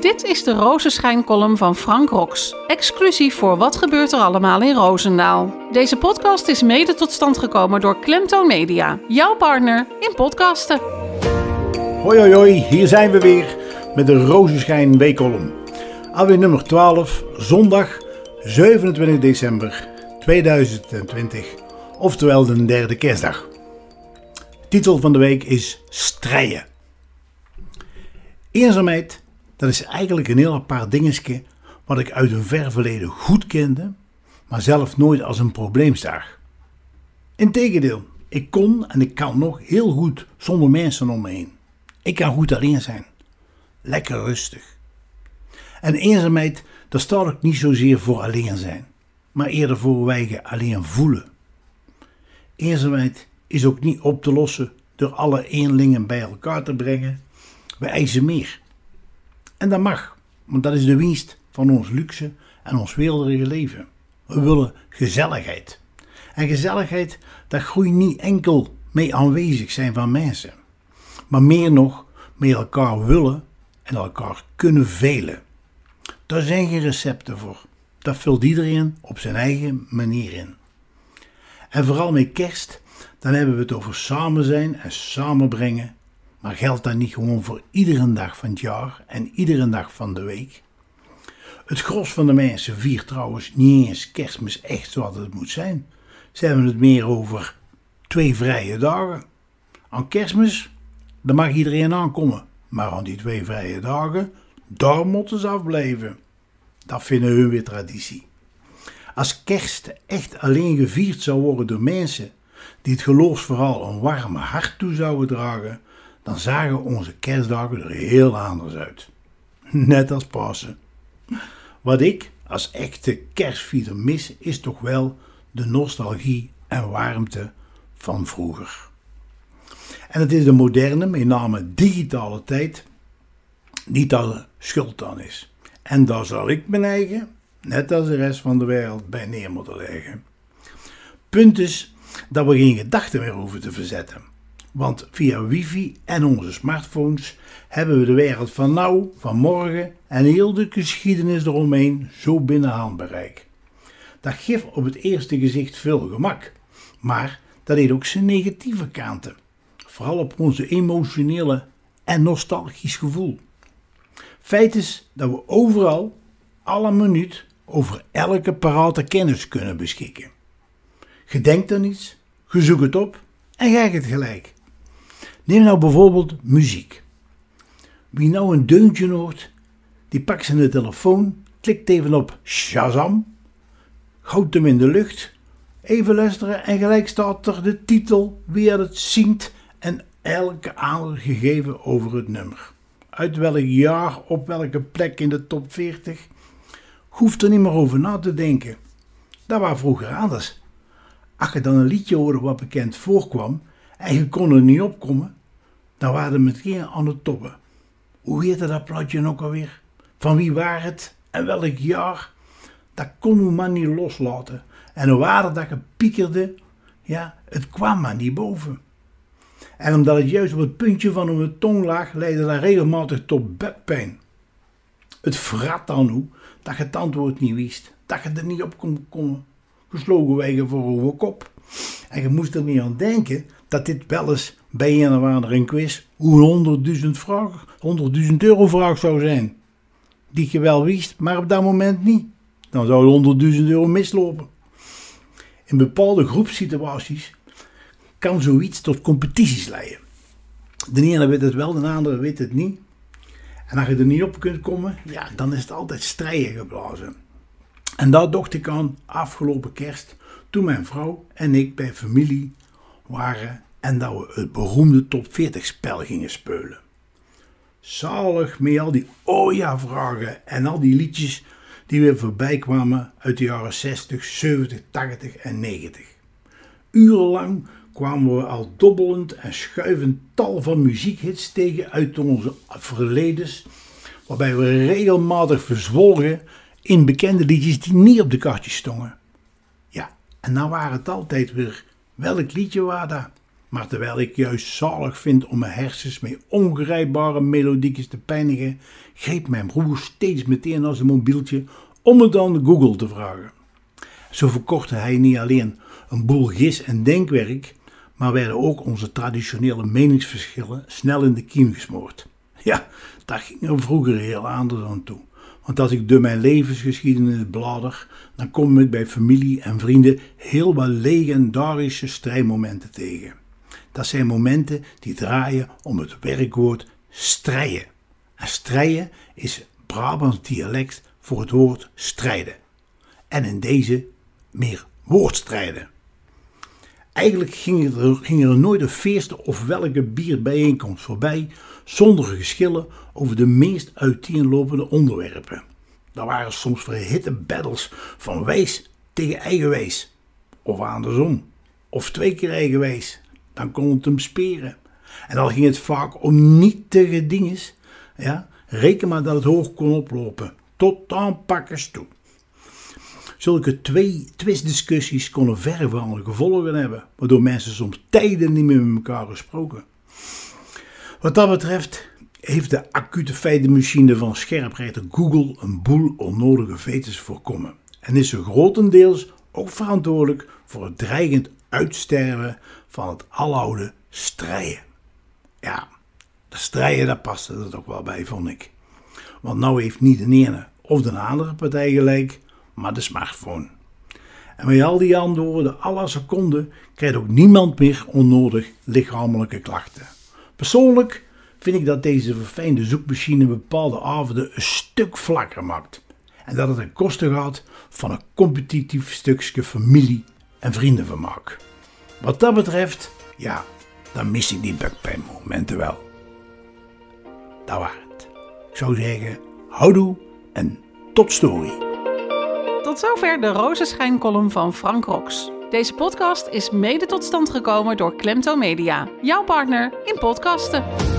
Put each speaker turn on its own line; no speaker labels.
Dit is de Rozenschijn-column van Frank Rox. Exclusief voor Wat gebeurt er allemaal in Roosendaal. Deze podcast is mede tot stand gekomen door Klemtoon Media. Jouw partner in podcasten.
Hoi hoi hoi, hier zijn we weer met de Rozenschijn weekkolom. Alweer nummer 12, zondag 27 december 2020, oftewel de derde kerstdag. Titel van de week is Strijden. Eenzaamheid, dat is eigenlijk een heel apart dingetje wat ik uit een ver verleden goed kende, maar zelf nooit als een probleem zag. Integendeel, ik kon en ik kan nog heel goed zonder mensen om me heen. Ik kan goed alleen zijn. Lekker rustig. En eenzaamheid, daar staat ik niet zozeer voor alleen zijn, maar eerder voor wij je alleen voelen. Eenzaamheid is ook niet op te lossen door alle eenlingen bij elkaar te brengen. We eisen meer. En dat mag, want dat is de winst van ons luxe en ons weelderige leven. We willen gezelligheid. En gezelligheid, dat groeit niet enkel mee aanwezig zijn van mensen, maar meer nog met elkaar willen en elkaar kunnen velen. Daar zijn geen recepten voor. Dat vult iedereen op zijn eigen manier in. En vooral met kerst, dan hebben we het over samen zijn en samenbrengen. Maar geldt dat niet gewoon voor iedere dag van het jaar en iedere dag van de week? Het gros van de mensen viert trouwens niet eens kerstmis echt zoals het moet zijn. Ze hebben het meer over twee vrije dagen. Aan kerstmis, daar mag iedereen aankomen. Maar aan die twee vrije dagen, daar moeten ze afblijven. Dat vinden hun weer traditie. Als kerst echt alleen gevierd zou worden door mensen die het geloofsverhaal een warme hart toe zouden dragen, dan zagen onze kerstdagen er heel anders uit. Net als Pasen. Wat ik als echte kerstvierder mis, is toch wel de nostalgie en warmte van vroeger. En het is de moderne, met name digitale tijd, die daar schuld aan is. En daar zal ik mijn eigen, net als de rest van de wereld, bij neer moeten leggen. Punt is dat we geen gedachten meer hoeven te verzetten. Want via wifi en onze smartphones hebben we de wereld van nou, van morgen en heel de geschiedenis eromheen zo binnen handbereik. Dat geeft op het eerste gezicht veel gemak, maar dat heeft ook zijn negatieve kanten. Vooral op onze emotionele en nostalgisch gevoel. Feit is dat we overal, alle minuut, over elke parate kennis kunnen beschikken. Gedenk dan iets, je zoekt het op en ga het gelijk. Neem nou bijvoorbeeld muziek. Wie nou een deuntje hoort, die pakt zijn telefoon, klikt even op Shazam, houdt hem in de lucht, even luisteren en gelijk staat er de titel, wie het zingt en elke gegeven over het nummer. Uit welk jaar, op welke plek in de top 40. Hoeft er niet meer over na te denken. Dat was vroeger anders. Als je dan een liedje hoorde wat bekend voorkwam en je kon er niet opkomen, dan waren we meteen aan het toppen. Hoe heette dat plaatje ook alweer? Van wie was het en welk jaar? Dat kon uw man niet loslaten. En hoe waren dat gepiekerde, ja, het kwam maar niet boven. En omdat het juist op het puntje van uw tong lag, leidde dat regelmatig tot bekpijn. Het verrat dan hoe dat je het antwoord niet wist, dat je er niet op kon komen. Geslogen wegen voor uw kop. En je moest er niet aan denken dat dit wel eens bij een of andere quiz hoe een 100.000 vraag, 100.000 euro vraag zou zijn. Die je wel wist, maar op dat moment niet. Dan zou 100.000 euro mislopen. In bepaalde groepssituaties kan zoiets tot competities leiden. De ene weet het wel, de andere weet het niet. En als je er niet op kunt komen, ja, dan is het altijd strijden geblazen. En dat dacht ik aan afgelopen kerst, toen mijn vrouw en ik bij familie waren en dat we het beroemde top 40 spel gingen spelen. Zalig met al die oh ja vragen en al die liedjes die weer voorbij kwamen uit de jaren 60, 70, 80 en 90. Urenlang kwamen we al dobbelend en schuivend tal van muziekhits tegen uit onze verledens, waarbij we regelmatig verzwolgen in bekende liedjes die niet op de kaartjes stonden. Ja, en dan waren het altijd weer welk liedje was dat? Maar terwijl ik juist zalig vind om mijn hersens met ongrijpbare melodiekjes te pijnigen, greep mijn broer steeds meteen naar zijn mobieltje om het aan Google te vragen. Zo verkortte hij niet alleen een boel gis- en denkwerk, maar werden ook onze traditionele meningsverschillen snel in de kiem gesmoord. Ja, daar ging er vroeger heel anders aan toe. Want als ik door mijn levensgeschiedenis blader, dan kom ik bij familie en vrienden heel wat legendarische strijdmomenten tegen. Dat zijn momenten die draaien om het werkwoord strijden. En strijden is Brabants dialect voor het woord strijden. En in deze meer woordstrijden. Eigenlijk ging er, ging er nooit een feest of welke bierbijeenkomst voorbij zonder geschillen over de meest uiteenlopende onderwerpen. Er waren soms verhitte battles van wijs tegen eigenwijs. Of andersom. Of twee keer eigenwijs. Dan kon het hem speren. En dan ging het vaak om nietige dingen. Ja, reken maar dat het hoog kon oplopen. Tot aanpakkers toe. Zulke twee twistdiscussies konden verregaande gevolgen hebben, waardoor mensen soms tijden niet meer met elkaar gesproken. Wat dat betreft heeft de acute feitenmachine van scherprechter Google een boel onnodige vetens voorkomen. En is ze grotendeels ook verantwoordelijk voor het dreigend uitsterven van het aloude strijden. Ja, de strijden, daar paste er toch wel bij, vond ik. Want nou heeft niet de ene of de andere partij gelijk, maar de smartphone. En met al die antwoorden, alle seconden, krijgt ook niemand meer onnodig lichamelijke klachten. Persoonlijk vind ik dat deze verfijnde zoekmachine bepaalde avonden een stuk vlakker maakt. En dat het ten koste gaat van een competitief stukje familie en vriendenvermaak. Wat dat betreft, ja, dan mis ik die momenten wel. Dat was het. Ik zou zeggen, houdoe en tot story.
Tot zover de rozenschijncolumn van Frank Rox. Deze podcast is mede tot stand gekomen door Klemto Media, jouw partner in podcasten.